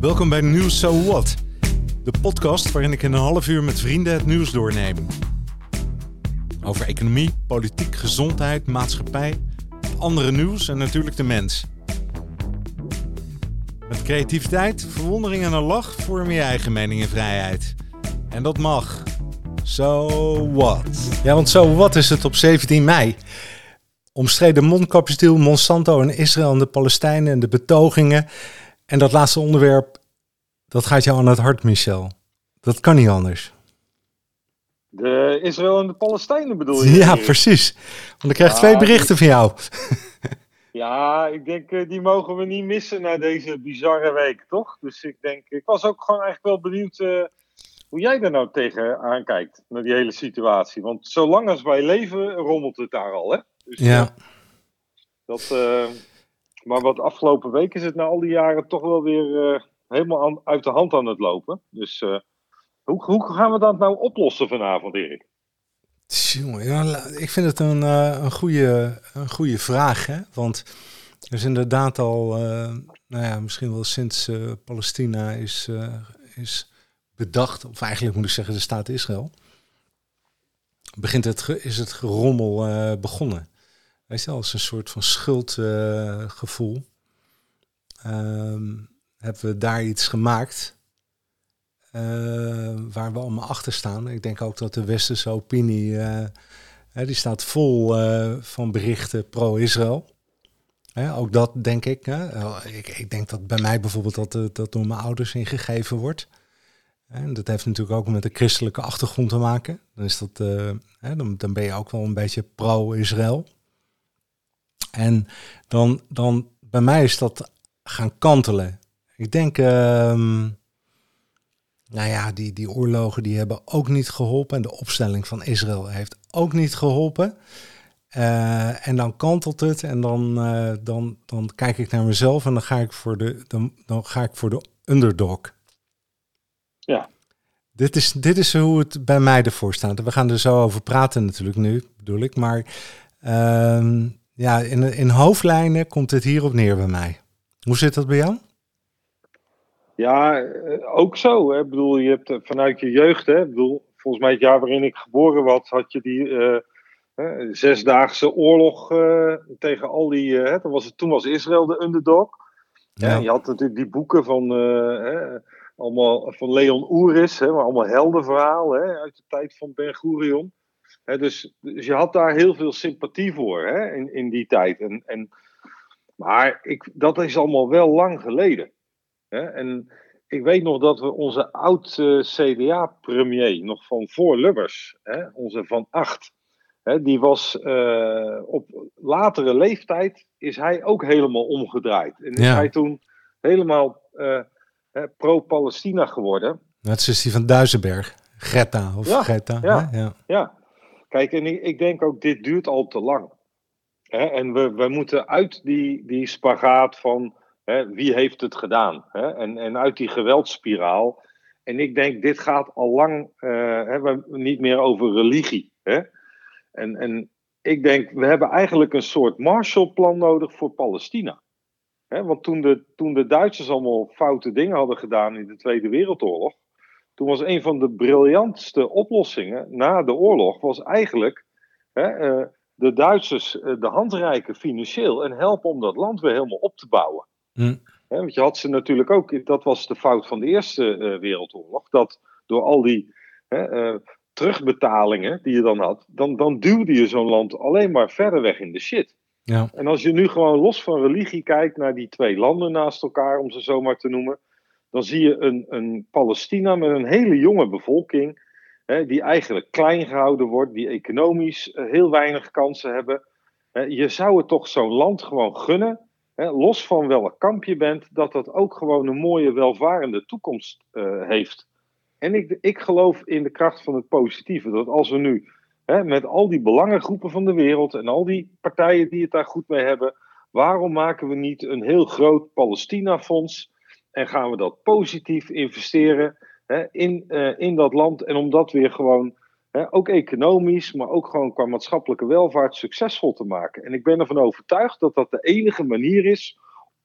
Welkom bij Nieuws So What, de podcast waarin ik in een half uur met vrienden het nieuws doorneem. Over economie, politiek, gezondheid, maatschappij, andere nieuws en natuurlijk de mens. Met creativiteit, verwondering en een lach vorm je eigen mening en vrijheid. En dat mag. So what? Ja, want so what is het op 17 mei? Omstreden mondkapjesdeal, Monsanto en Israël en de Palestijnen en de betogingen. En dat laatste onderwerp, dat gaat jou aan het hart, Michel. Dat kan niet anders. De Israël en de Palestijnen bedoel je? Ja, precies. Want ik krijg Ja, twee berichten van jou. Ja, ik denk eh, die mogen we niet missen na deze bizarre week, toch? Dus ik denk, ik was ook gewoon eigenlijk wel benieuwd eh, hoe jij er nou tegenaan kijkt, naar die hele situatie. Want zolang als wij leven, rommelt het daar al, hè? Dus, Ja, dat, eh, maar wat afgelopen week is het na al die jaren toch wel weer eh, helemaal uit de hand aan het lopen. Dus eh, hoe, hoe gaan we dat nou oplossen vanavond, Erik? Tjonge, ja, ik vind het een, eh, een, goede, een goede vraag. Hè? Want er is inderdaad al, nou ja, misschien wel sinds Palestina is, is bedacht, of eigenlijk moet ik zeggen de staat Israël, begint het, is het gerommel begonnen. Weet je, als een soort van schuldgevoel. Ehm, hebben we daar iets gemaakt eh, waar we allemaal achter staan. Ik denk ook dat de westerse opinie, eh, hè, die staat vol eh, van berichten pro-Israël. Ook dat denk ik. Eh, ik. Ik denk dat bij mij bijvoorbeeld dat, eh, dat door mijn ouders ingegeven wordt. En dat heeft natuurlijk ook met de christelijke achtergrond te maken. Dan, is dat, eh, dan, dan ben je ook wel een beetje pro-Israël. En dan, dan bij mij is dat gaan kantelen. Ik denk, ehm, nou ja, die, die oorlogen die hebben ook niet geholpen. En de opstelling van Israël heeft ook niet geholpen. Eh, en dan kantelt het en dan, eh, dan, dan kijk ik naar mezelf en dan ga ik voor de, dan, dan ga ik voor de underdog. Ja. Dit is, dit is hoe het bij mij ervoor staat. We gaan er zo over praten natuurlijk nu, bedoel ik. Maar ehm, ja, in, in hoofdlijnen komt het hierop neer bij mij. Hoe zit dat bij jou? Ja, eh, ook zo. Hè. Ik bedoel, je hebt eh, vanuit je jeugd, hè. Ik bedoel, volgens mij het jaar waarin ik geboren was, had je die eh, hè, zesdaagse oorlog tegen al die. hè, toen, was het, toen was Israël de underdog. Ja. je had natuurlijk die boeken van, hè, allemaal, van Leon Oeris, hè, maar allemaal heldenverhaal hè, uit de tijd van Ben Gurion. Dus, dus je had daar heel veel sympathie voor hè, in, in die tijd. En, en, maar ik, dat is allemaal wel lang geleden. Hè? En ik weet nog dat we onze oud-CDA-premier, nog van voor Lubbers, hè, onze Van Acht, hè, die was eh, op latere leeftijd, is hij ook helemaal omgedraaid. En is Ja. hij toen helemaal eh, pro-Palestina geworden. Net zoals die van Duisenberg. Greta of Ja, Greta. ja. hè? ja. Ja, kijk, en ik, ik denk ook, dit duurt al te lang. Hè? En we, we moeten uit die, die spagaat van wie heeft het gedaan. En, en uit die geweldspiraal. En ik denk, dit gaat al lang we, niet meer over religie. En, en ik denk, we hebben eigenlijk een soort Marshallplan nodig voor Palestina. Want toen de, toen de Duitsers allemaal foute dingen hadden gedaan in de Tweede Wereldoorlog. Toen was een van de briljantste oplossingen na de oorlog was eigenlijk hè, eh, de Duitsers eh, de hand reiken financieel en helpen om dat land weer helemaal op te bouwen. Hm. Hè, want je had ze natuurlijk ook, dat was de fout van de Eerste eh, Wereldoorlog, dat door al die hè, terugbetalingen die je dan had, dan, dan duwde je zo'n land alleen maar verder weg in de shit. Ja. En als je nu gewoon los van religie kijkt naar die twee landen naast elkaar, om ze zo maar te noemen, dan zie je een, een Palestina met een hele jonge bevolking, hè, die eigenlijk klein gehouden wordt, die economisch eh, heel weinig kansen hebben. Hè, je zou het toch zo'n land gewoon gunnen, hè, los van welk kamp je bent, dat dat ook gewoon een mooie, welvarende toekomst eh, heeft. En ik, ik geloof in de kracht van het positieve, dat als we nu hè, met al die belangengroepen van de wereld en al die partijen die het daar goed mee hebben, waarom maken we niet een heel groot Palestina-fonds? En gaan we dat positief investeren hè, in, eh, in dat land. En om dat weer gewoon, hè, ook economisch, maar ook gewoon qua maatschappelijke welvaart, succesvol te maken. En ik ben ervan overtuigd dat dat de enige manier is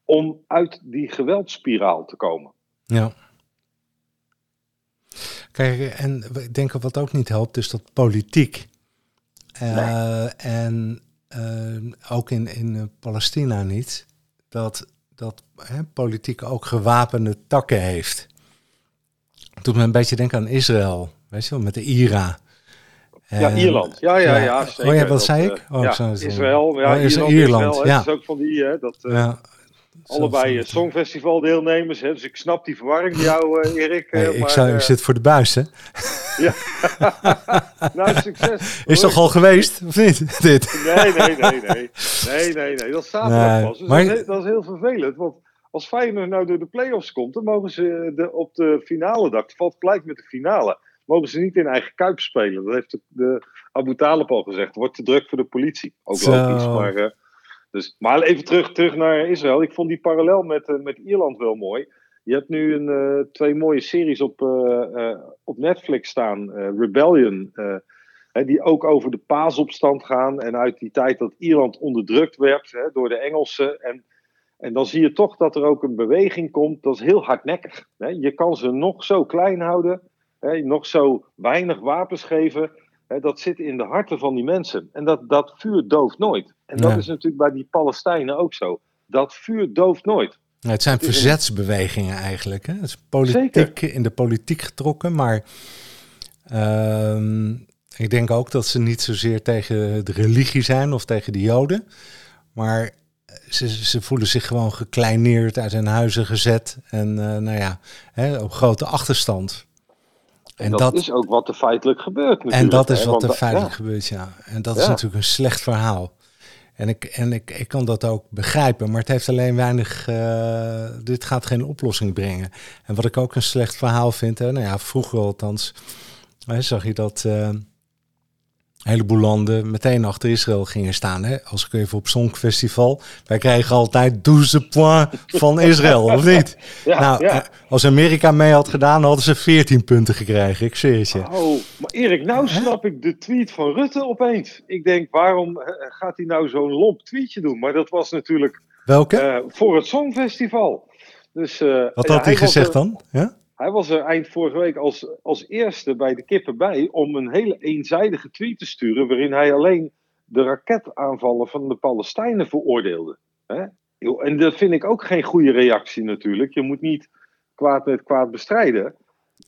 om uit die geweldspiraal te komen. Ja. Kijk, en ik denk wat ook niet helpt, is dat politiek. Uh, En uh, ook in, in Palestina niet. Dat, dat hè, politiek ook gewapende takken heeft. Doet me een beetje denken aan Israël. Weet je wel, met de IRA. Ja, Ierland. Ja, ja, ja. zeker. Oh ja, wat zei ik? Oh, ja, Israël. Ja, oh, Ierland. Ierland ja. Dat is ook van die, hè, dat, uh, ja. Allebei uh, songfestival deelnemers. Hè, dus ik snap die verwarring jou, uh, Erik. Hey, maar, ik, zou, ik zit voor de buis, hè? ja. nou, succes. Is toch al geweest, of niet? Dit? nee, nee, nee, nee. Nee, nee, nee. Dat staat er pas. Dus maar... dat, is, dat is heel vervelend, want als Feyenoord nou door de play-offs komt, dan mogen ze de, op de finale dag, het valt gelijk met de finale, mogen ze niet in eigen kuip spelen. Dat heeft de, de Abu Talib al gezegd. Het wordt te druk voor de politie. Ook iets, maar... Dus, maar even terug, terug naar Israël. Ik vond die parallel met, uh, met Ierland wel mooi. Je hebt nu een, uh, twee mooie series op, op Netflix staan. Rebellion, hè, die ook over de paasopstand gaan. En uit die tijd dat Ierland onderdrukt werd hè, door de Engelsen. En, en dan zie je toch dat er ook een beweging komt. Dat is heel hardnekkig. Hè. Je kan ze nog zo klein houden nog zo weinig wapens geven, dat zit in de harten van die mensen. En dat, dat vuur dooft nooit. En dat is natuurlijk bij die Palestijnen ook zo. Dat vuur dooft nooit. het zijn verzetsbewegingen eigenlijk. Hè? Het is politiek, in de politiek getrokken, maar uh, ik denk ook dat ze niet zozeer tegen de religie zijn of tegen de Joden, maar ze, ze voelen zich gewoon gekleineerd uit hun huizen gezet en uh, nou ja, hè, op grote achterstand. En, dat, is ook wat er feitelijk gebeurt. En dat is wat er feitelijk gebeurt, ja. En dat is natuurlijk een slecht verhaal. En, ik, en ik, ik kan dat ook begrijpen, maar het heeft alleen weinig. Uh, dit gaat geen oplossing brengen. En wat ik ook een slecht verhaal vind, hè, nou ja, vroeger althans, hè, zag je dat. Uh, een heleboel landen meteen achter Israël gingen staan. Hè? Als ik even op Songfestival. Wij krijgen altijd 12 points van Israël, of niet? Ja, nou, ja. Eh, als Amerika mee had gedaan, hadden ze 14 punten gekregen. Ik zweer je. Oh, maar Erik, nou snap ik de tweet van Rutte opeens. Ik denk, waarom eh, gaat hij nou zo'n lomp tweetje doen? Maar dat was natuurlijk... Welke? Uh, voor het Songfestival. Dus, uh, Wat had hij gezegd dan? Ja? Hij was er eind vorige week als, als eerste bij de kippen bij om een hele eenzijdige tweet te sturen. waarin hij alleen de raketaanvallen van de Palestijnen veroordeelde. Hè? En dat vind ik ook geen goede reactie natuurlijk. Je moet niet kwaad met kwaad bestrijden.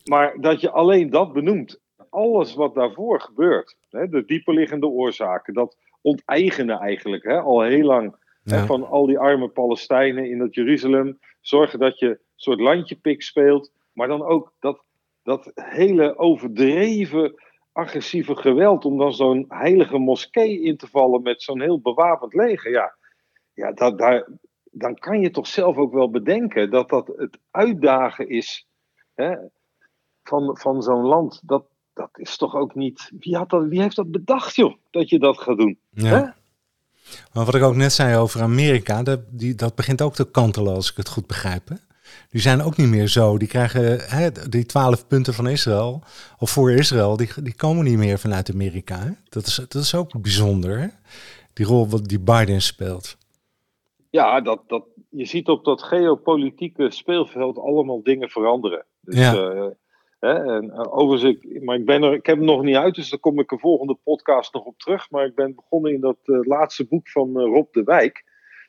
Maar dat je alleen dat benoemt. Alles wat daarvoor gebeurt, hè, de dieperliggende oorzaken, dat onteigenen eigenlijk hè, al heel lang van al die arme Palestijnen in dat Jeruzalem. Zorgen dat je een soort landjepik speelt. Maar dan ook dat, dat hele overdreven agressieve geweld om dan zo'n heilige moskee in te vallen met zo'n heel bewapend leger. Ja, ja dat, daar, dan kan je toch zelf ook wel bedenken dat dat het uitdagen is hè, van, van zo'n land. Dat, dat is toch ook niet. Wie, had dat, wie heeft dat bedacht, joh, dat je dat gaat doen? Ja. Hè? Maar wat ik ook net zei over Amerika, dat, die, dat begint ook te kantelen als ik het goed begrijp. Hè? Die zijn ook niet meer zo. Die krijgen hè, die twaalf punten van Israël, of voor Israël, die, die komen niet meer vanuit Amerika. Hè? Dat, is, dat is ook bijzonder, hè? die rol wat die Biden speelt. Ja, dat, dat, je ziet op dat geopolitieke speelveld allemaal dingen veranderen. Dus, ja. Uh, hè, en, uh, overigens, ik, maar ik, ben er, ik heb hem nog niet uit, dus daar kom ik een volgende podcast nog op terug. Maar ik ben begonnen in dat uh, laatste boek van Rob de Wijk.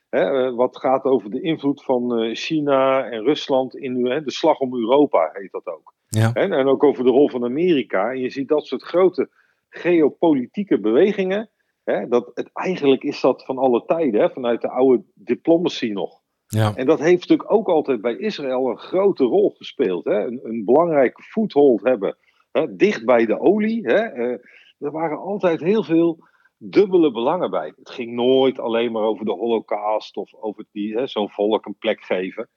Hè, eh, wat gaat over de invloed van eh, China en Rusland in hè, de slag om Europa, heet dat ook. Ja. En, en ook over de rol van Amerika. En je ziet dat soort grote geopolitieke bewegingen. Hè, dat het, eigenlijk is dat van alle tijden, hè, vanuit de oude diplomacy nog. Ja. En dat heeft natuurlijk ook altijd bij Israël een grote rol gespeeld. Hè? Een, een belangrijke foothold hebben. Hè? Dicht bij de olie. Hè? Uh, er waren altijd heel veel dubbele belangen bij. Het ging nooit alleen maar over de holocaust of over zo'n volk een plek geven.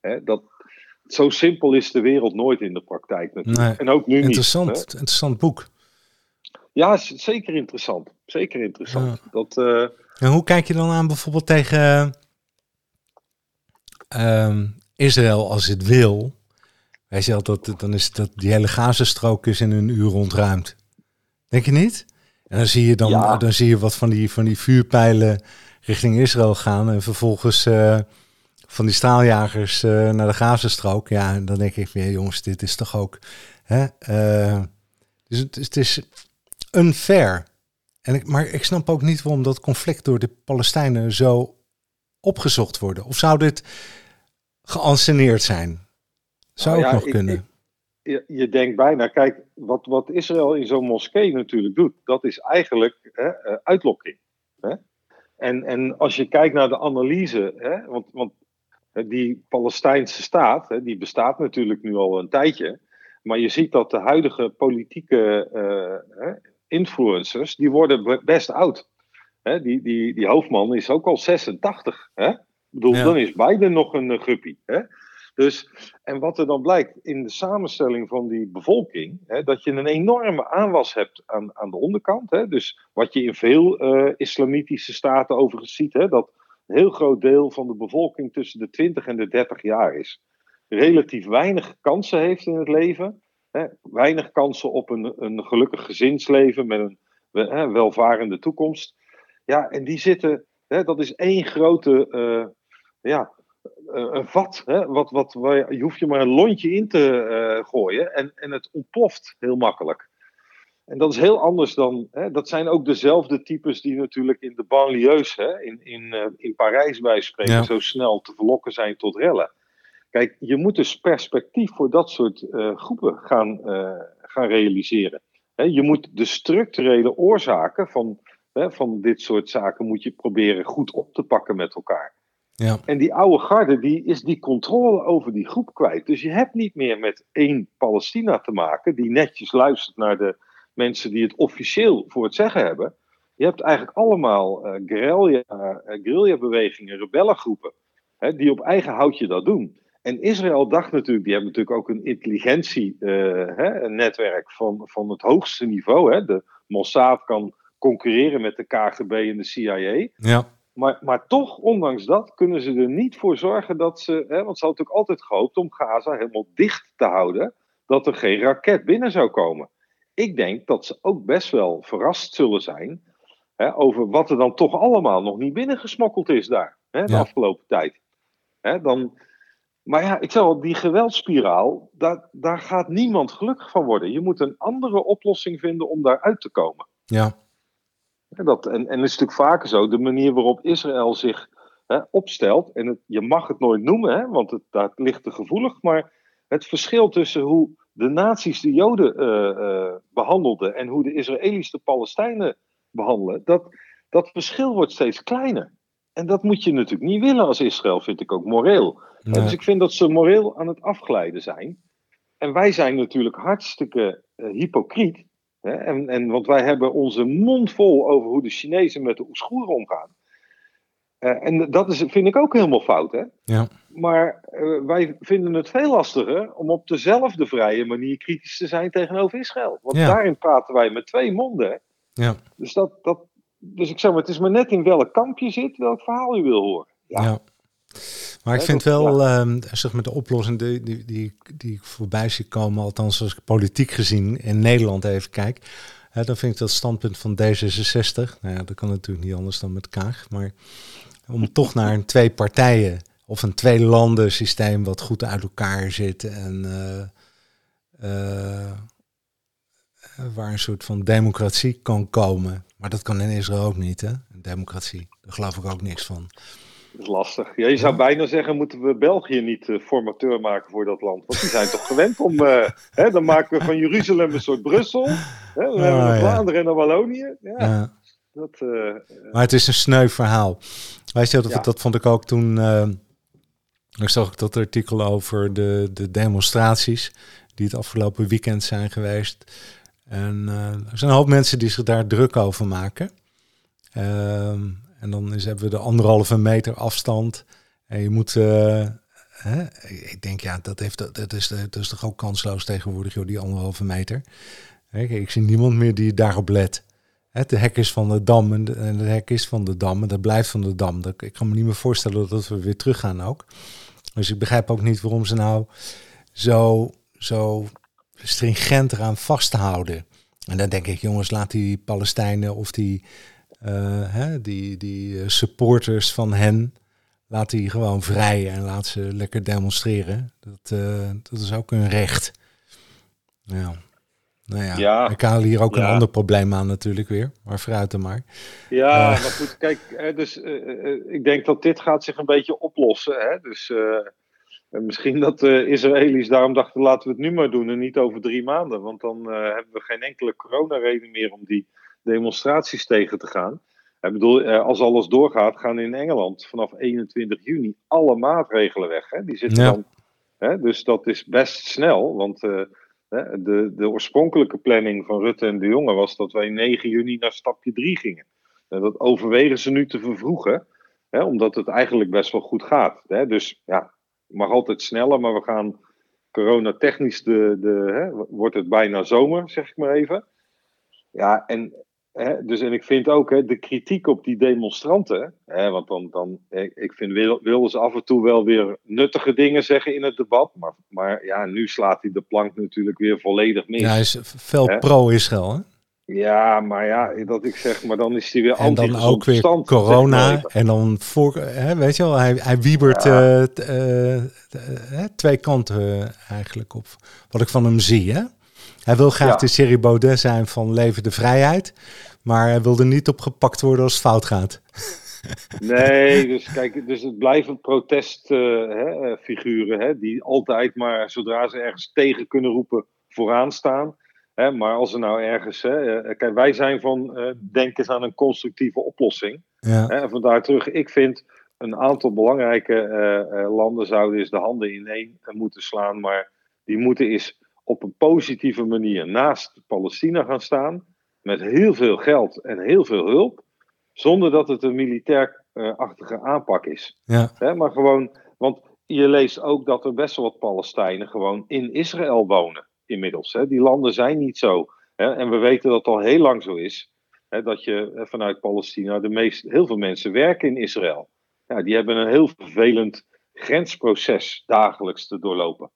Hè, dat, zo simpel is de wereld nooit in de praktijk natuurlijk. En ook nu interessant, niet. Interessant boek. Ja, zeker interessant. Zeker interessant. Dat, uh... en hoe kijk je dan aan bijvoorbeeld tegen uh, Israël als het wil? Wij zeggen altijd, dan is dat die hele Gazastrook is in een uur ontruimd. Denk je niet? En dan zie je, dan, dan zie je wat van die, van die vuurpijlen richting Israël gaan. En vervolgens uh, van die straaljagers uh, naar de Gazastrook. Ja, en dan denk ik weer, jongens, dit is toch ook... Hè, uh, dus het, het, is unfair. En ik, maar ik snap ook niet waarom dat conflict door de Palestijnen zo opgezocht worden. Of zou dit geanceneerd zijn? Zou nou, ook nog kunnen. Je, je, denkt bijna, kijk, wat, wat Israël in zo'n moskee natuurlijk doet, dat is eigenlijk hè, eh, uitlokking. Hè? En, en als je kijkt naar de analyse, hè, want, want die Palestijnse staat, hè, die bestaat natuurlijk nu al een tijdje. Maar je ziet dat de huidige politieke uh, influencers, die worden best oud. Hè, die, die, die hoofdman is ook al 86. Hè? Ik bedoel, dan is Biden nog een uh, guppie. Hè? Dus, en wat er dan blijkt in de samenstelling van die bevolking, hè, dat je een enorme aanwas hebt aan, aan de onderkant. Hè, dus wat je in veel uh, islamitische staten overigens ziet, hè, dat een heel groot deel van de bevolking tussen de 20 en de 30 jaar is. Relatief weinig kansen heeft in het leven. Hè, weinig kansen op een, een gelukkig gezinsleven met een hè, welvarende toekomst. Ja, en die zitten, hè, dat is één grote uh, ja, een vat. Hè, wat, wat, waar, je hoeft je maar een lontje in te uh, gooien en, en het ontploft heel makkelijk. En dat is heel anders dan, hè, dat zijn ook dezelfde types die natuurlijk in de banlieues, hè, in, in, in Parijs bij spreken, ja. zo snel te verlokken zijn tot rellen. Kijk, je moet dus perspectief voor dat soort groepen gaan, gaan realiseren. je moet de structurele oorzaken van van dit soort zaken moet je proberen goed op te pakken met elkaar. Ja. En die oude garde die is die controle over die groep kwijt. Dus je hebt niet meer met één Palestina te maken die netjes luistert naar de mensen die het officieel voor het zeggen hebben. Je hebt eigenlijk allemaal uh, guerrilla, uh, guerrilla-bewegingen, rebellengroepen, hè, die op eigen houtje dat doen. En Israël dacht natuurlijk, die hebben natuurlijk ook een intelligentienetwerk uh, van, van het hoogste niveau. Hè. De Mossad kan concurreren met de KGB en de CIA. Ja. Maar, maar toch, ondanks dat, kunnen ze er niet voor zorgen dat ze. Hè, want ze hadden natuurlijk altijd gehoopt om Gaza helemaal dicht te houden. Dat er geen raket binnen zou komen. Ik denk dat ze ook best wel verrast zullen zijn. Hè, over wat er dan toch allemaal nog niet binnengesmokkeld is daar. Hè, de afgelopen tijd. Hè, dan, maar ja, ik zeg die geweldspiraal, daar, daar gaat niemand gelukkig van worden. Je moet een andere oplossing vinden om daaruit te komen. Ja. Dat, en, en het is natuurlijk vaker zo, de manier waarop Israël zich hè, opstelt, en het, je mag het nooit noemen, hè, want het, daar ligt te gevoelig, maar het verschil tussen hoe de nazi's de Joden uh, uh, behandelden en hoe de Israëli's de Palestijnen behandelen, dat, dat verschil wordt steeds kleiner. En dat moet je natuurlijk niet willen als Israël, vind ik ook moreel. Nee. Dus ik vind dat ze moreel aan het afglijden zijn. En wij zijn natuurlijk hartstikke uh, hypocriet en, en, want wij hebben onze mond vol over hoe de Chinezen met de Oeigoeren omgaan. Uh, en dat is, vind ik ook helemaal fout. Hè? Ja. Maar uh, wij vinden het veel lastiger om op dezelfde vrije manier kritisch te zijn tegenover Israël. Want ja. daarin praten wij met twee monden. Ja. Dus, dat, dat, dus ik zeg maar, het is maar net in welk kamp je zit, welk verhaal je wil horen. Ja. ja. Maar ik vind wel, um, zeg maar, de oplossing die, die, die, die ik voorbij zie komen, althans als ik politiek gezien in Nederland even kijk, dan vind ik dat standpunt van D66, nou ja, dat kan natuurlijk niet anders dan met Kaag, maar om toch naar een twee partijen of een twee landen systeem wat goed uit elkaar zit en uh, uh, waar een soort van democratie kan komen. Maar dat kan in Israël ook niet, hè? Democratie, daar geloof ik ook niks van. Dat is lastig. Ja, je zou bijna zeggen, moeten we België niet uh, formateur maken voor dat land? Want die zijn toch gewend om... Uh, hè, dan maken we van Jeruzalem een soort Brussel. Hè, dan oh, hebben we ja. Vlaanderen en dan Wallonië. Ja, ja. Dat, uh, maar het is een sneu verhaal. Weet je, dat, dat vond ik ook toen... ik zag ik dat artikel over de, de demonstraties... die het afgelopen weekend zijn geweest. En er zijn een hoop mensen die zich daar druk over maken... Ehm, en dan is, hebben we de anderhalve meter afstand. En je moet. Uh, hè? Ik denk, ja, dat, heeft, dat, is, dat is toch ook kansloos tegenwoordig, joh, die anderhalve meter. Ik zie niemand meer die daarop let. De hek is van de dam en de, de hek is van de dam en dat blijft van de dam. Ik kan me niet meer voorstellen dat we weer teruggaan ook. Dus ik begrijp ook niet waarom ze nou zo, zo stringent eraan vasthouden. En dan denk ik, jongens, laat die Palestijnen of die hè, die, die supporters van hen, laat die gewoon vrij en laat ze lekker demonstreren. Dat, uh, dat is ook een recht. Ja. Nou ja, ja. ik haal hier ook een ander probleem aan natuurlijk weer. Maar vooruit dan maar. Ja, uh, maar goed, kijk, dus uh, ik denk dat dit gaat zich een beetje oplossen. Hè? Dus misschien dat de Israëli's daarom dachten, laten we het nu maar doen en niet over drie maanden. Want dan hebben we geen enkele coronareden meer om die demonstraties tegen te gaan. Ik bedoel, als alles doorgaat, gaan in Engeland vanaf 21 juni alle maatregelen weg. Hè? Die zitten dan, hè? Dus dat is best snel, want de, de oorspronkelijke planning van Rutte en de Jonge was dat wij 9 juni naar stapje 3 gingen. En dat overwegen ze nu te vervroegen, hè, omdat het eigenlijk best wel goed gaat. Hè. Dus ja, het mag altijd sneller, maar we gaan coronatechnisch, de, de, hè, wordt het bijna zomer, zeg ik maar even. Ja, en Hè, dus en ik vind ook hè, de kritiek op die demonstranten. Hè, want dan, dan, ik vind wilden ze af en toe wel weer nuttige dingen zeggen in het debat. Maar, maar ja, nu slaat hij de plank natuurlijk weer volledig mis. Ja, hij is veel pro-Israël, hè? Ja, maar ja, dat ik zeg, maar dan is hij weer anti En dan ook weer corona. en dan voor, hè, weet je wel, hij, hij wiebert ja. uh, uh, twee kanten eigenlijk op. Wat ik van hem zie, hè? Hij wil graag de serie Baudet zijn van Leven de Vrijheid. Maar hij wilde niet opgepakt worden als het fout gaat. Nee, dus kijk, dus het blijven protestfiguren, uh, die altijd maar zodra ze ergens tegen kunnen roepen vooraan staan. Hè, maar als er nou ergens, hè, uh, kijk, wij zijn van denk eens aan een constructieve oplossing. Ja. Hè, vandaar terug, ik vind een aantal belangrijke landen zouden eens de handen ineen moeten slaan, maar die moeten eens op een positieve manier naast Palestina gaan staan met heel veel geld en heel veel hulp, zonder dat het een militair-achtige aanpak is. Ja. maar gewoon, want je leest ook dat er best wel wat Palestijnen gewoon in Israël wonen inmiddels. Hè. Die landen zijn niet zo. Hè. En we weten dat het al heel lang zo is. Hè, dat je vanuit Palestina de meest, heel veel mensen werken in Israël. Ja, die hebben een heel vervelend grensproces dagelijks te doorlopen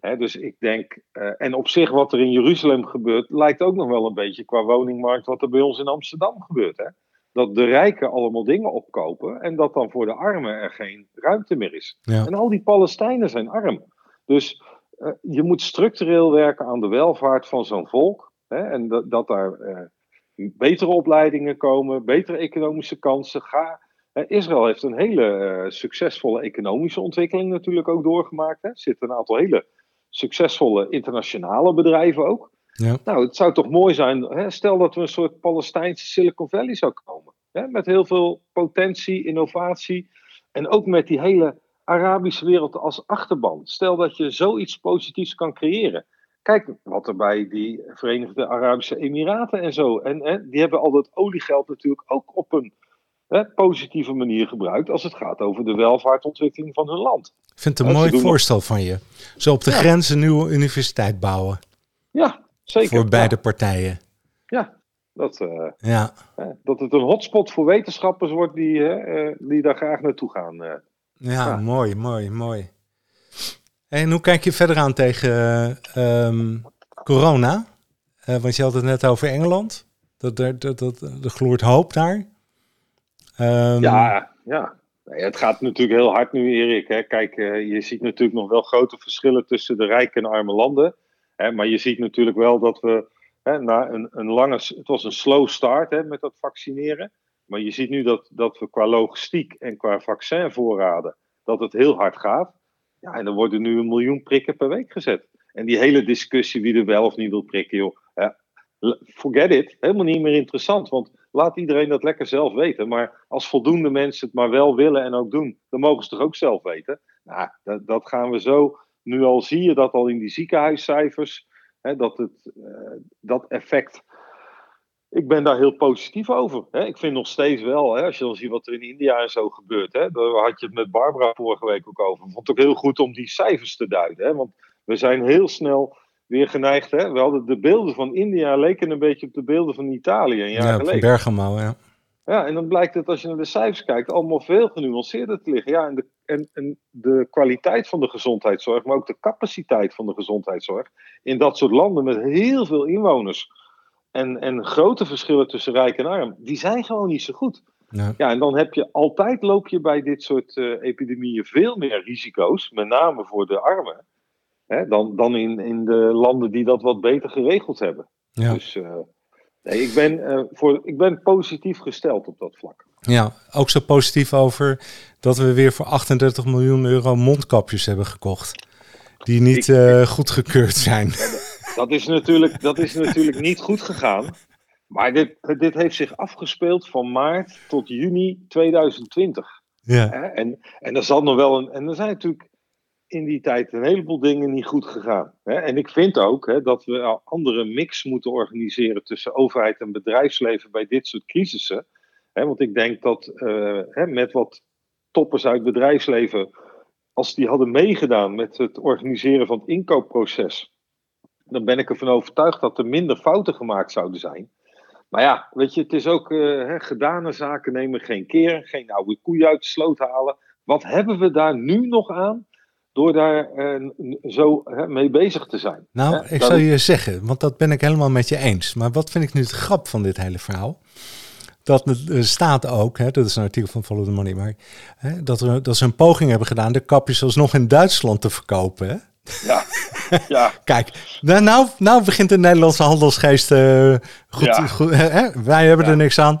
dus ik denk, uh, en op zich wat er in Jeruzalem gebeurt, lijkt ook nog wel een beetje qua woningmarkt wat er bij ons in Amsterdam gebeurt. Hè? Dat de rijken allemaal dingen opkopen en dat dan voor de armen er geen ruimte meer is. En al die Palestijnen zijn arm. Dus uh, je moet structureel werken aan de welvaart van zo'n volk. Hè? En dat, dat daar uh, betere opleidingen komen, betere economische kansen. Ga, Israël heeft een hele succesvolle economische ontwikkeling natuurlijk ook doorgemaakt. Er zitten een aantal hele succesvolle internationale bedrijven ook. Ja. Nou, het zou toch mooi zijn, hè, stel dat we een soort Palestijnse Silicon Valley zou komen. Hè, met heel veel potentie, innovatie en ook met die hele Arabische wereld als achterban. Stel dat je zoiets positiefs kan creëren. Kijk wat er bij die Verenigde Arabische Emiraten en zo. En hè, die hebben al dat oliegeld natuurlijk ook op een hè, positieve manier gebruikt als het gaat over de welvaartontwikkeling van hun land. Ik vind het een mooi voorstel van je. Zo op de ja. grens een nieuwe universiteit bouwen. Ja, zeker. Voor beide partijen. Ja, dat, uh, ja. dat het een hotspot voor wetenschappers wordt die, uh, die daar graag naartoe gaan. Uh. Ja, mooi, mooi, mooi. En hoe kijk je verder aan tegen um, corona? want je had het net over Engeland. Dat, dat, dat, dat, er gloort hoop daar. Um, ja, ja. Het gaat natuurlijk heel hard nu, Erik. Hè. Kijk, uh, je ziet natuurlijk nog wel grote verschillen tussen de rijke en arme landen. Hè, maar je ziet natuurlijk wel dat we hè, na een, een lange. Het was een slow start hè, met dat vaccineren. Maar je ziet nu dat, dat we qua logistiek en qua vaccinvoorraden. dat het heel hard gaat. Ja, en er worden nu een miljoen prikken per week gezet. En die hele discussie wie er wel of niet wil prikken, joh. Forget it. Helemaal niet meer interessant. Want laat iedereen dat lekker zelf weten. Maar als voldoende mensen het maar wel willen en ook doen, dan mogen ze toch ook zelf weten. Nou, dat, dat gaan we zo. Nu al zie je dat al in die ziekenhuiscijfers, hè, dat het, uh, dat effect. Ik ben daar heel positief over. Hè. Ik vind nog steeds wel, hè, als je dan ziet wat er in India en zo gebeurt. Hè, daar had je het met Barbara vorige week ook over. Ik vond het ook heel goed om die cijfers te duiden. Hè, want we zijn heel snel weer geneigd. Hè? We hadden de beelden van India leken een beetje op de beelden van Italië een jaar ja, geleden. Bergamo, ja. Ja, en dan blijkt het als je naar de cijfers kijkt allemaal veel genuanceerder te liggen. Ja, en de, en, en de kwaliteit van de gezondheidszorg, maar ook de capaciteit van de gezondheidszorg in dat soort landen met heel veel inwoners en, en grote verschillen tussen rijk en arm, die zijn gewoon niet zo goed. Ja. ja, en dan heb je altijd loop je bij dit soort uh, epidemieën veel meer risico's, met name voor de armen, hè, dan, dan in, in de landen die dat wat beter geregeld hebben. Ja. Dus uh, nee, ik, ben, uh, voor, ik ben positief gesteld op dat vlak. Ja, ook zo positief over dat we weer voor 38 miljoen euro mondkapjes hebben gekocht. Die niet ik, goedgekeurd zijn. Dat is, natuurlijk, dat is natuurlijk niet goed gegaan. Maar dit, dit heeft zich afgespeeld van maart tot juni 2020. Ja. En, en er zal nog wel een. En er zijn natuurlijk in die tijd een heleboel dingen niet goed gegaan. En ik vind ook dat we een andere mix moeten organiseren tussen overheid en bedrijfsleven bij dit soort crisissen. Want ik denk dat uh, met wat toppers uit bedrijfsleven, als die hadden meegedaan met het organiseren van het inkoopproces, dan ben ik ervan overtuigd dat er minder fouten gemaakt zouden zijn. Maar ja, weet je, het is ook uh, gedane zaken nemen geen keer. Geen oude koeien uit de sloot halen. Wat hebben we daar nu nog aan? Door daar uh, zo mee bezig te zijn. Nou, ik zou je zeggen, want dat ben ik helemaal met je eens. Maar wat vind ik nu het grap van dit hele verhaal? Dat er staat ook, hè, dat is een artikel van Follow the Money, maar hè, dat, er, dat ze een poging hebben gedaan de kapjes alsnog in Duitsland te verkopen. Hè? Ja, ja. Kijk, nou, nou, nou begint de Nederlandse handelsgeest uh, goed. goed hè? Wij hebben er niks aan.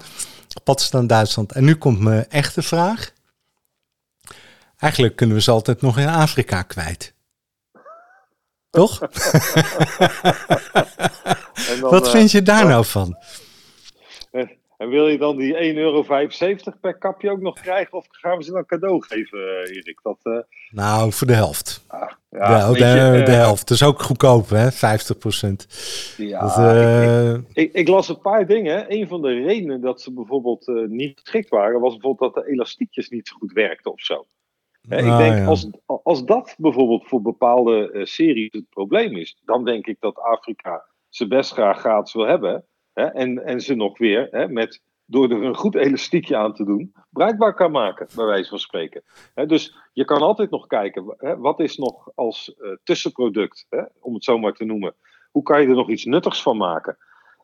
Pad staan Duitsland. En nu komt mijn echte vraag. Eigenlijk kunnen we ze altijd nog in Afrika kwijt. Toch? dan, Wat vind je daar nou van? En wil je dan die 1,75 euro per kapje ook nog krijgen? Of gaan we ze dan cadeau geven, eh, Erik? Dat, uh... Nou, voor de helft. Ah, ja, de, de, de, uh... helft. Dat is ook goedkoop, hè? 50 procent. Ja, dat, ik, ik, ik, las een paar dingen. Een van de redenen dat ze bijvoorbeeld niet geschikt waren... was bijvoorbeeld dat de elastiekjes niet zo goed werkten of zo. Ik ah, denk, ja. als, als dat bijvoorbeeld voor bepaalde series het probleem is... dan denk ik dat Afrika ze best graag gratis wil hebben... En, en ze nog weer met, door er een goed elastiekje aan te doen, bruikbaar kan maken, bij wijze van spreken. Dus je kan altijd nog kijken, wat is nog als uh, tussenproduct, om het zo maar te noemen. Hoe kan je er nog iets nuttigs van maken?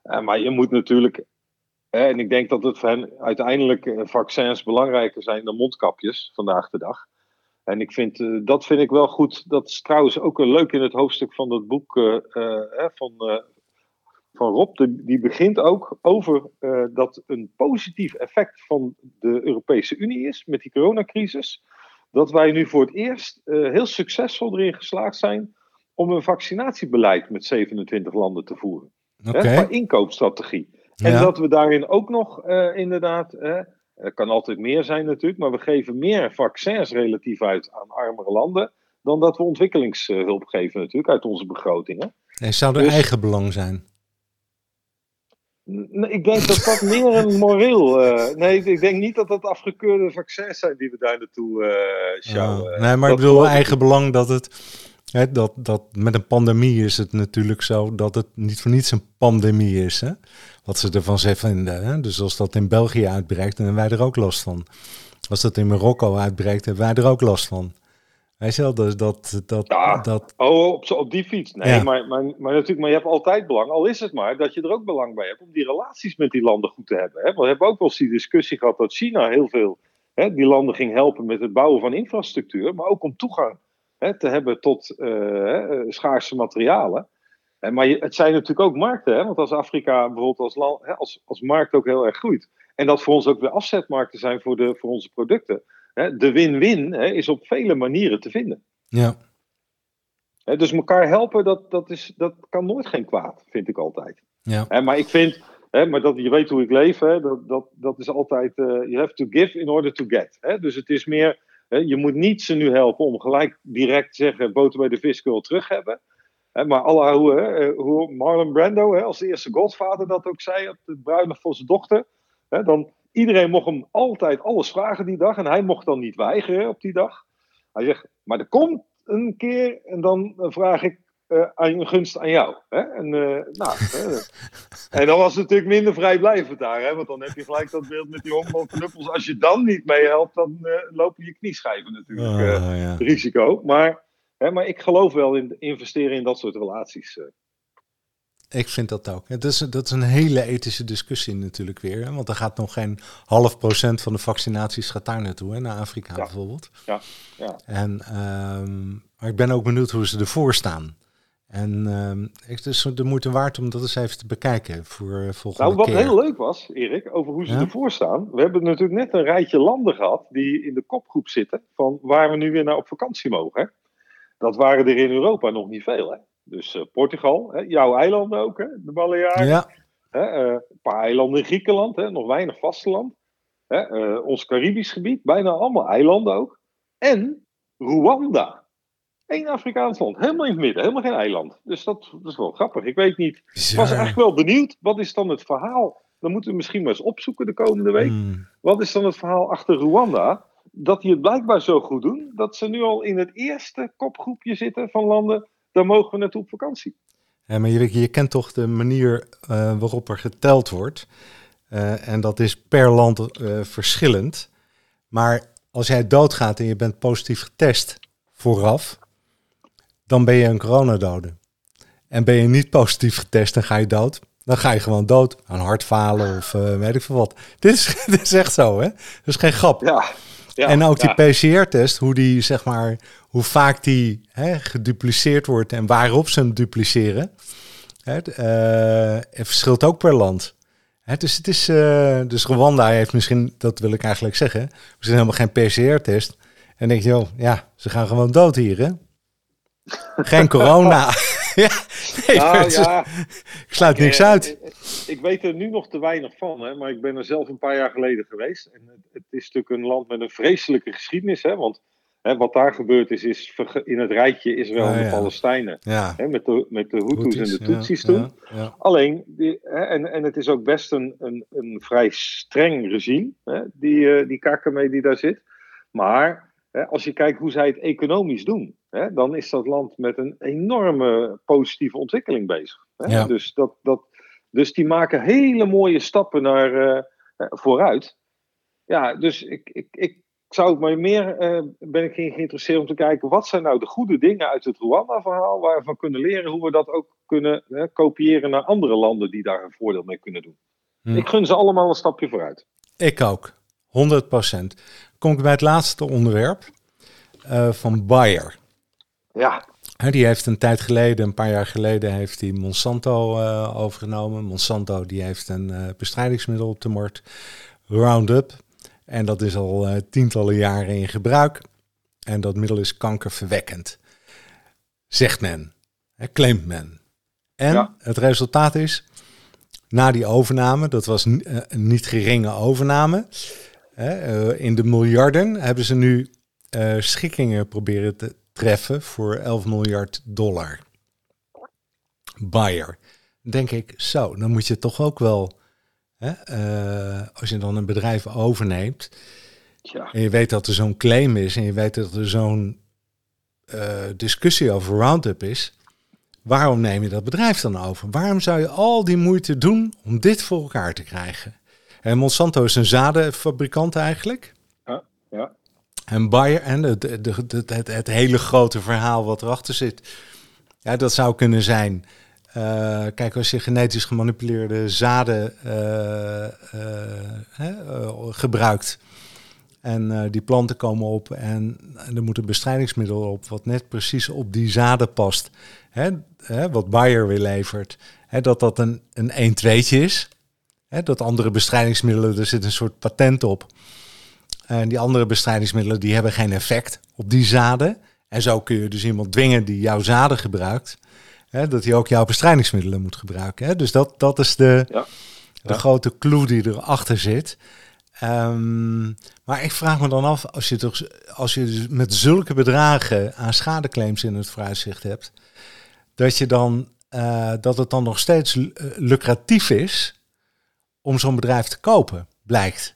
Uh, maar je moet natuurlijk, en ik denk dat het voor hen uiteindelijk vaccins belangrijker zijn dan mondkapjes vandaag de dag. En ik vind, dat vind ik wel goed. Dat is trouwens ook leuk in het hoofdstuk van dat boek van van Rob, die begint ook over dat een positief effect van de Europese Unie is met die coronacrisis. Dat wij nu voor het eerst heel succesvol erin geslaagd zijn om een vaccinatiebeleid met 27 landen te voeren. Okay. Hè, inkoopstrategie. Ja. En dat we daarin ook nog inderdaad, er kan altijd meer zijn natuurlijk, maar we geven meer vaccins relatief uit aan armere landen dan dat we ontwikkelingshulp geven natuurlijk uit onze begrotingen. En zou er dus, eigen belang zijn? Ik denk dat dat meer een moreel. Uh, nee, ik denk niet dat dat afgekeurde vaccins zijn die we daar naartoe uh, sjouwen. nee, maar ik bedoel, eigen belang dat het. Dat, dat met een pandemie is het natuurlijk zo dat het niet voor niets een pandemie is. Hè? Wat ze ervan vinden. Hè? Dus als dat in België uitbreekt, dan hebben wij er ook last van. Als dat in Marokko uitbreekt, hebben wij er ook last van. Weet je wel, dus dat... dat, ja. dat... Oh, op, op die fiets. Nee, ja. maar, maar, maar, natuurlijk, maar je hebt altijd belang, al is het maar, dat je er ook belang bij hebt om die relaties met die landen goed te hebben. Hè? We hebben ook wel eens die discussie gehad dat China heel veel hè, die landen ging helpen met het bouwen van infrastructuur, maar ook om toegang hè, te hebben tot uh, schaarse materialen. En, maar je, het zijn natuurlijk ook markten, hè? want als Afrika bijvoorbeeld als, land, hè, als, als markt ook heel erg groeit, en dat voor ons ook weer afzetmarkten zijn voor, de, voor onze producten de win-win is op vele manieren te vinden. Ja. Dus elkaar helpen, dat, dat, is, dat kan nooit geen kwaad, vind ik altijd. Ja. Maar ik vind, maar dat, je weet hoe ik leef, dat, dat, dat is altijd, uh, you have to give in order to get. Dus het is meer, je moet niet ze nu helpen om gelijk direct zeggen, boter bij de vis wil terug hebben. Maar alle, hoe, Marlon Brando, als de eerste Godfather dat ook zei, op de bruiloft van zijn dochter, dan Iedereen mocht hem altijd alles vragen die dag. En hij mocht dan niet weigeren op die dag. Hij zegt, maar er komt een keer en dan vraag ik uh, een gunst aan jou. Hè? En, uh, nou, en dan was het natuurlijk minder vrijblijvend daar. Hè? Want dan heb je gelijk dat beeld met die honkbalknuppels. Als je dan niet meehelpt, dan lopen je knieschijven natuurlijk oh, ja. risico. Maar, hè, maar ik geloof wel in investeren in dat soort relaties. Ik vind dat ook. Dat is, dat is een hele ethische discussie natuurlijk weer. Hè? Want er gaat nog geen half procent van de vaccinaties gaat daar naartoe, hè? naar Afrika bijvoorbeeld. Ja, ja. En, ehm, maar ik ben ook benieuwd hoe ze ervoor staan. En uh, het is de moeite waard om dat eens even te bekijken voor uh, volgende nou, wat keer. heel leuk was, Erik, over hoe ze ervoor staan. We hebben natuurlijk net een rijtje landen gehad die in de kopgroep zitten van waar we nu weer naar op vakantie mogen. Dat waren er in Europa nog niet veel. Hè? Dus uh, Portugal, hè? jouw eilanden ook, hè? de Balearen. Ja. Hè? Uh, een paar eilanden in Griekenland, hè? nog weinig vasteland. Hè? ons Caribisch gebied, bijna allemaal eilanden ook. En Rwanda. Eén Afrikaans land, helemaal in het midden, helemaal geen eiland. Dus dat, dat is wel grappig. Ik weet niet. Ik was eigenlijk wel benieuwd, wat is dan het verhaal? Dan moeten we misschien maar eens opzoeken de komende week. Hmm. Wat is dan het verhaal achter Rwanda? Dat die het blijkbaar zo goed doen, dat ze nu al in het eerste kopgroepje zitten van landen, daar mogen we naartoe op vakantie. Ja, maar je, je kent toch de manier uh, waarop er geteld wordt. Uh, en dat is per land uh, verschillend. Maar als jij doodgaat en je bent positief getest vooraf, dan ben je een coronadode. En ben je niet positief getest en ga je dood, dan ga je gewoon dood. Aan hartfalen of uh, weet ik veel wat. Dit is, dit is echt zo, hè? Dat is geen grap. Ja. ja en ook ja. die PCR-test, hoe die, zeg maar, hoe vaak die hè, gedupliceerd wordt en waarop ze hem dupliceren, hè, uh, het verschilt ook per land. Hè, dus het is, uh, dus Rwanda heeft misschien, dat wil ik eigenlijk zeggen, zijn helemaal geen PCR-test. En denk je, joh, ja, ze gaan gewoon dood hier, hè? Geen corona. ja, nee, nou, ja, ik sluit niks ik, uit. Ik, ik, weet er nu nog te weinig van, hè, maar ik ben er zelf een paar jaar geleden geweest. En het, het is natuurlijk een land met een vreselijke geschiedenis. Hè, want hè, wat daar gebeurd is, is in het rijtje Israël Ah, en de ja. Palestijnen. Ja. Hè, met, de, met de Hutus en de Tutsis toen. Alleen, die, hè, en, en het is ook best een, een, een vrij streng regime, hè, die, uh, die KKM die daar zit. Maar hè, als je kijkt hoe zij het economisch doen, hè, dan is dat land met een enorme positieve ontwikkeling bezig. Hè. Ja. Dus, dat, dat, dus die maken hele mooie stappen naar, uh, vooruit. Ja, dus ik, ik, ik zou het maar meer, uh, ben ik geïnteresseerd om te kijken, wat zijn nou de goede dingen uit het Rwanda-verhaal, waar we van kunnen leren hoe we dat ook kunnen hè, kopiëren naar andere landen die daar een voordeel mee kunnen doen. Hm. Ik gun ze allemaal een stapje vooruit. Ik ook, 100 procent. Kom ik bij het laatste onderwerp uh, van Bayer. Ja. Die heeft een tijd geleden, een paar jaar geleden, heeft hij Monsanto uh, overgenomen. Monsanto die heeft een uh, bestrijdingsmiddel op de markt, Roundup. En dat is al uh, tientallen jaren in gebruik. En dat middel is kankerverwekkend. Zegt men, hè, claimt men. En ja. het resultaat is, na die overname, dat was een niet geringe overname, hè, in de miljarden hebben ze nu schikkingen proberen te treffen voor 11 miljard dollar. Bayer. Denk ik, zo, dan moet je toch ook wel, hè, uh, als je dan een bedrijf overneemt, ja. en je weet dat er zo'n claim is en je weet dat er zo'n uh, discussie over Roundup is, waarom neem je dat bedrijf dan over? Waarom zou je al die moeite doen om dit voor elkaar te krijgen? En Monsanto is een zadenfabrikant eigenlijk. En Bayer en het, het, het, het, hele grote verhaal wat erachter zit. Ja, dat zou kunnen zijn. Uh, kijk, als je genetisch gemanipuleerde zaden uh, uh, gebruikt. En die planten komen op en, er moet een bestrijdingsmiddel op wat net precies op die zaden past. Hè, hè, wat Bayer weer levert. Hè, dat dat een, een 1-2'tje is. Hè, dat andere bestrijdingsmiddelen, er zit een soort patent op. En die andere bestrijdingsmiddelen die hebben geen effect op die zaden. En zo kun je dus iemand dwingen die jouw zaden gebruikt, hè, dat hij ook jouw bestrijdingsmiddelen moet gebruiken. Hè. Dus dat, dat is de, ja. de grote clue die erachter zit. Um, maar ik vraag me dan af, als je, toch, als je dus met zulke bedragen aan schadeclaims in het vooruitzicht hebt, dat, je dan, uh, dat het dan nog steeds lucratief is om zo'n bedrijf te kopen, blijkt.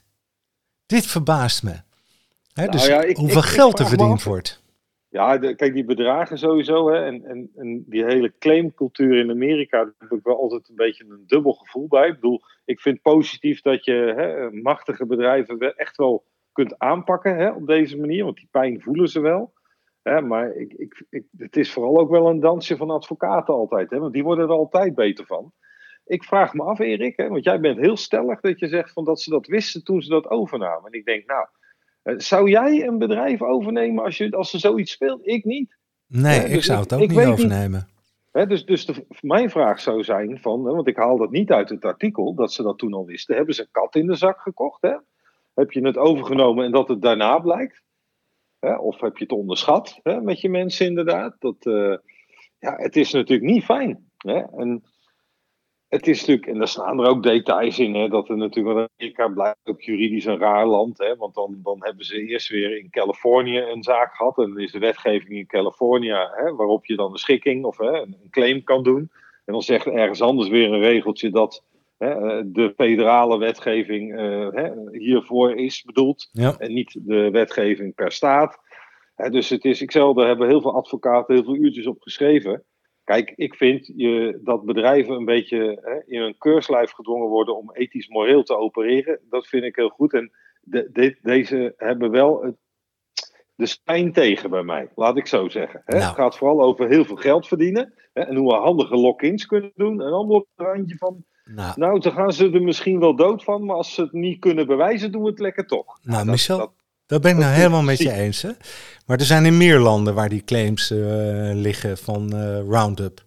Dit verbaast me. Hè, Nou dus ja, ik- hoeveel ik- geld er verdiend wordt. Ja, de- kijk, die bedragen sowieso. Hè, en, en, en die hele claimcultuur in Amerika, daar heb ik wel altijd een beetje een dubbel gevoel bij. Ik bedoel, ik vind positief dat je hè, machtige bedrijven echt wel kunt aanpakken hè, op deze manier. Want die pijn voelen ze wel. Hè, maar ik, ik, ik, het is vooral ook wel een dansje van advocaten altijd. Hè, want die worden er altijd beter van. Ik vraag me af, Erik, hè, want jij bent heel stellig dat je zegt van dat ze dat wisten toen ze dat overnamen. En ik denk, nou, eh, zou jij een bedrijf overnemen als, je, als er zoiets speelt? Ik niet. Nee, ik dus zou het ook niet overnemen. Niet, dus dus de, mijn vraag zou zijn van, want ik haal dat niet uit het artikel, dat ze dat toen al wisten. Hebben ze een kat in de zak gekocht? Hè? Heb je het overgenomen en dat het daarna blijkt? Hè? Of heb je het onderschat hè, met je mensen inderdaad? Dat, uh, ja, het is natuurlijk niet fijn. Hè? En het is natuurlijk, en daar staan er ook details in, hè, dat er natuurlijk Amerika blijft ook juridisch een raar land. Hè, want dan, dan hebben ze eerst weer in Californië een zaak gehad. En dan is de wetgeving in Californië, hè, waarop je dan een schikking of hè, een claim kan doen. En dan zegt ergens anders weer een regeltje dat hè, de federale wetgeving uh, hè, hiervoor is bedoeld. En niet de wetgeving per staat. dus het is, ik zal, daar hebben heel veel advocaten heel veel uurtjes op geschreven. Kijk, ik vind je, dat bedrijven een beetje hè, in een keurslijf gedwongen worden om ethisch moreel te opereren. Dat vind ik heel goed. En de, deze hebben wel het, de spijn tegen bij mij, laat ik zo zeggen. Hè. Nou. Het gaat vooral over heel veel geld verdienen. Hè, en hoe we handige lock-ins kunnen doen. En allemaal op het randje van. Nou. nou, dan gaan ze er misschien wel dood van. Maar als ze het niet kunnen bewijzen, doen we het lekker toch. Nou, nou Michel, dat ben ik nou helemaal met je eens. Hè? Maar er zijn in meer landen waar die claims uh, liggen van uh, Roundup.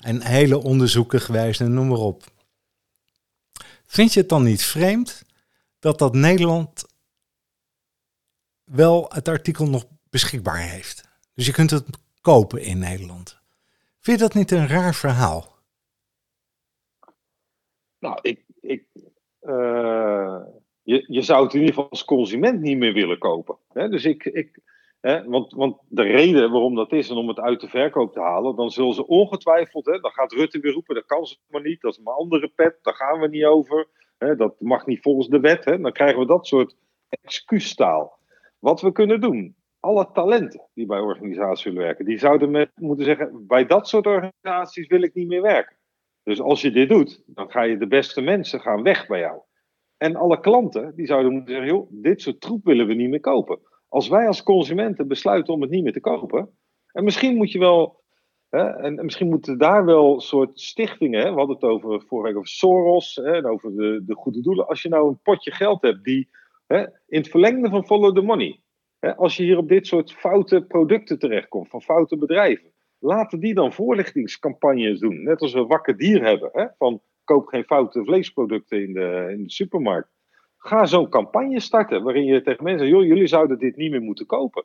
En hele onderzoeken geweest en noem maar op. Vind je het dan niet vreemd dat dat Nederland wel het artikel nog beschikbaar heeft? Dus je kunt het kopen in Nederland. Vind je dat niet een raar verhaal? Nou, ik, ik, uh, je, je zou het in ieder geval als consument niet meer willen kopen. Hè? Dus ik, ik, hè, want, want de reden waarom dat is en om het uit de verkoop te halen, dan zullen ze ongetwijfeld, hè, dan gaat Rutte weer roepen, dat kan ze maar niet, dat is een andere pet, daar gaan we niet over. Hè, dat mag niet volgens de wet. Hè, dan krijgen we dat soort excuustaal. Wat we kunnen doen, alle talenten die bij organisaties willen werken, die zouden moeten zeggen, bij dat soort organisaties wil ik niet meer werken. Dus als je dit doet, dan ga je de beste mensen gaan weg bij jou. En alle klanten die zouden moeten zeggen: joh, dit soort troep willen we niet meer kopen. Als wij als consumenten besluiten om het niet meer te kopen. En misschien moet je wel. Hè, en, misschien moeten daar wel soort stichtingen. Hè, we hadden het over vorige week over Soros. Hè, en over de, de goede doelen. Als je nou een potje geld hebt die. Hè, in het verlengde van follow the money. Hè, als je hier op dit soort foute producten terechtkomt. van foute bedrijven. Laten die dan voorlichtingscampagnes doen. Net als we wakker dier hebben. Hè, van koop geen foute vleesproducten in de, in de supermarkt. Ga zo'n campagne starten waarin je tegen mensen zegt, joh, jullie zouden dit niet meer moeten kopen.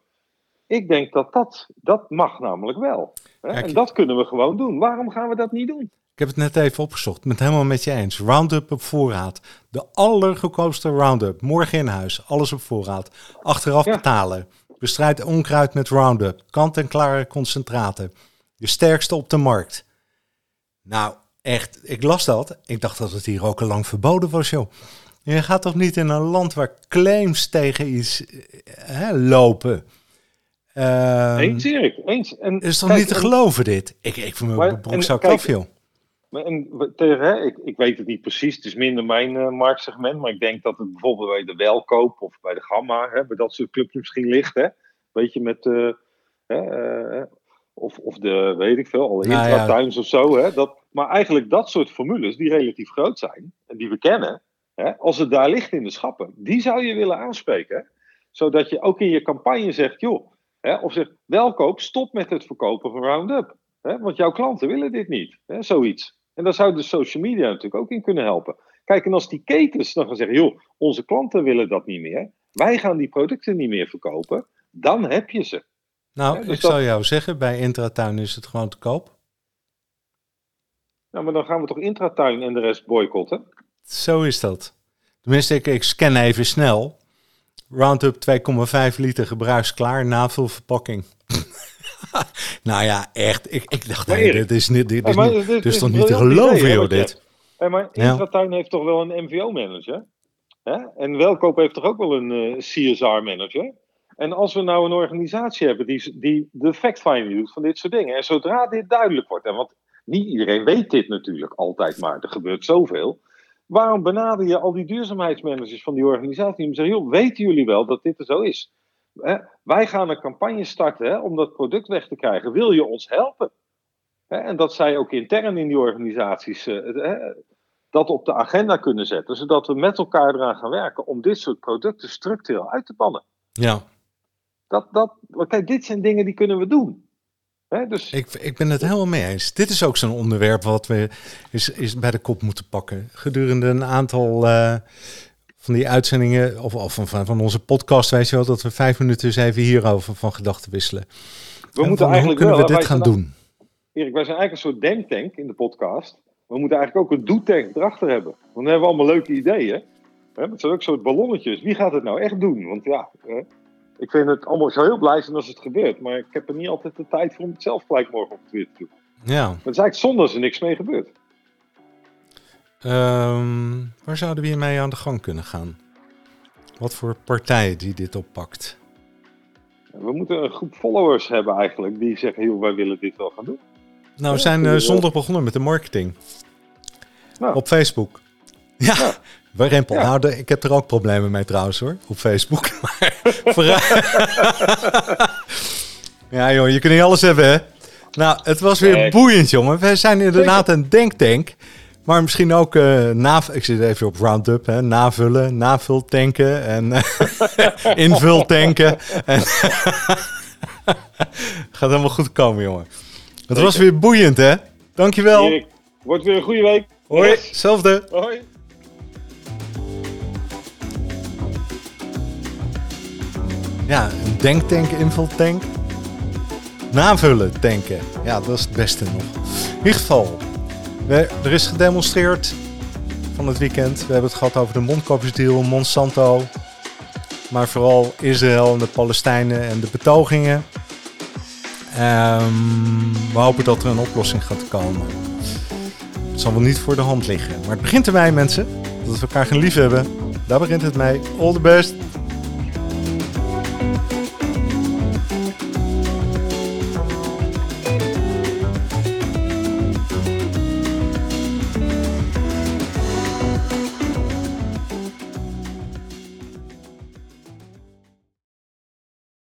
Ik denk dat dat, dat mag namelijk wel. Hè? en dat kunnen we gewoon doen. Waarom gaan we dat niet doen? Ik heb het net even opgezocht. Het helemaal met je eens. Roundup op voorraad. De allergoedkoopste Roundup. Morgen in huis. Alles op voorraad. Achteraf betalen. Bestrijd onkruid met Roundup. Kant-en-klare concentraten. De sterkste op de markt. Nou, Echt, ik las dat. Ik dacht dat het hier ook al lang verboden was, joh. Je gaat toch niet in een land waar claims tegen iets eh, hè, lopen? Uh, eens, Erik, eens. En, is toch niet te geloven, dit? Ik, ik vind mijn broek zo kaf, joh. En tegen, hè, ik, ik weet het niet precies, het is minder mijn uh, marktsegment, maar ik denk dat het bijvoorbeeld bij de Welkoop of bij de Gamma, hè, bij dat soort clubjes misschien ligt. Hè? Weet je, met, uh, of, of de, weet ik veel, alle nou, intratuins of zo. Hè, dat, maar eigenlijk dat soort formules, die relatief groot zijn en die we kennen, hè, als het daar ligt in de schappen, die zou je willen aanspreken. Zodat je ook in je campagne zegt, joh, hè, of zegt, welkoop, stop met het verkopen van Roundup. Hè, want jouw klanten willen dit niet, hè, zoiets. En daar zou de social media natuurlijk ook in kunnen helpen. Kijk, en als die ketens dan gaan zeggen, joh, onze klanten willen dat niet meer, wij gaan die producten niet meer verkopen, dan heb je ze. Nou, dus ik zou jou zeggen, bij Intratuin is het gewoon te koop. Nou, maar dan gaan we toch Intratuin en de rest boycotten? Zo is dat. Tenminste, ik, ik scan even snel. Roundup 2,5 liter gebruiksklaar, navulverpakking. nou ja, echt. Ik, ik dacht, nee, dit is, niet, dit is, niet, dit, is toch niet te geloven, joh, dit. Hey, maar Intratuin heeft toch wel een MVO-manager? En Welkoop heeft toch ook wel een uh, eh, CSR-manager? En als we nou een organisatie hebben die, die de fact-finding doet van dit soort dingen. En zodra dit duidelijk wordt, en want niet iedereen weet dit natuurlijk altijd maar, er gebeurt zoveel. Waarom benader je al die duurzaamheidsmanagers van die organisatie en zeggen, joh, weten jullie wel dat dit er zo is? Hè? Wij gaan een campagne starten hè, om dat product weg te krijgen. Wil je ons helpen? Hè? En dat zij ook intern in die organisaties uh, dat op de agenda kunnen zetten, zodat we met elkaar eraan gaan werken om dit soort producten structureel uit te bannen. Ja. Dat, dat, kijk, dit zijn dingen die kunnen we doen. dus... ik, ik ben het helemaal mee eens. Dit is ook zo'n onderwerp wat we is, is bij de kop moeten pakken. Gedurende een aantal uh, van die uitzendingen, of, of van, van onze podcast, weet je wel, dat we vijf minuten eens even hierover van gedachten wisselen. We moeten eigenlijk hoe kunnen wel, we dit gaan doen? Erik, wij zijn eigenlijk een soort denktank in de podcast we moeten eigenlijk ook een doetank erachter hebben. Want dan hebben we allemaal leuke ideeën. Hè? Het zijn ook soort ballonnetjes. Wie gaat het nou echt doen? Want ja, hè? Ik vind het allemaal zo heel blij zijn als het gebeurt. Maar ik heb er niet altijd de tijd voor om het zelf gelijk morgen op Twitter te doen. Ja. Het is eigenlijk zonde als er niks mee gebeurt. Um, waar zouden we hiermee aan de gang kunnen gaan? Wat voor partijen die dit oppakt? We moeten een groep followers hebben eigenlijk die zeggen, joh, wij willen dit wel gaan doen. Nou, we zijn uh, zondag begonnen met de marketing. Nou. Op Facebook. Ja, ja. Rempel. Ja. Nou, ik heb er ook problemen mee trouwens hoor, op Facebook. ja joh, je kunt niet alles hebben hè. Nou, het was weer nee. boeiend jongen. We zijn inderdaad een denktank. Maar misschien ook uh, na, ik zit even op Roundup, hè, navullen, navultanken en invultanken. en gaat helemaal goed komen, jongen. Het was weer boeiend, hè? Dankjewel. Erik, wordt weer een goede week. Hoi, hetzelfde. Hoi. Ja, een denktank, invultank. Navullen tanken. Ja, dat is het beste nog. In ieder geval, er is gedemonstreerd van het weekend. We hebben het gehad over de mondkapjesdeal, Monsanto. Maar vooral Israël en de Palestijnen en de betogingen. Um, we hopen dat er een oplossing gaat komen. Het zal wel niet voor de hand liggen. Maar het begint erbij, mensen. Dat we elkaar gaan lief hebben. Daar begint het mee. All the best.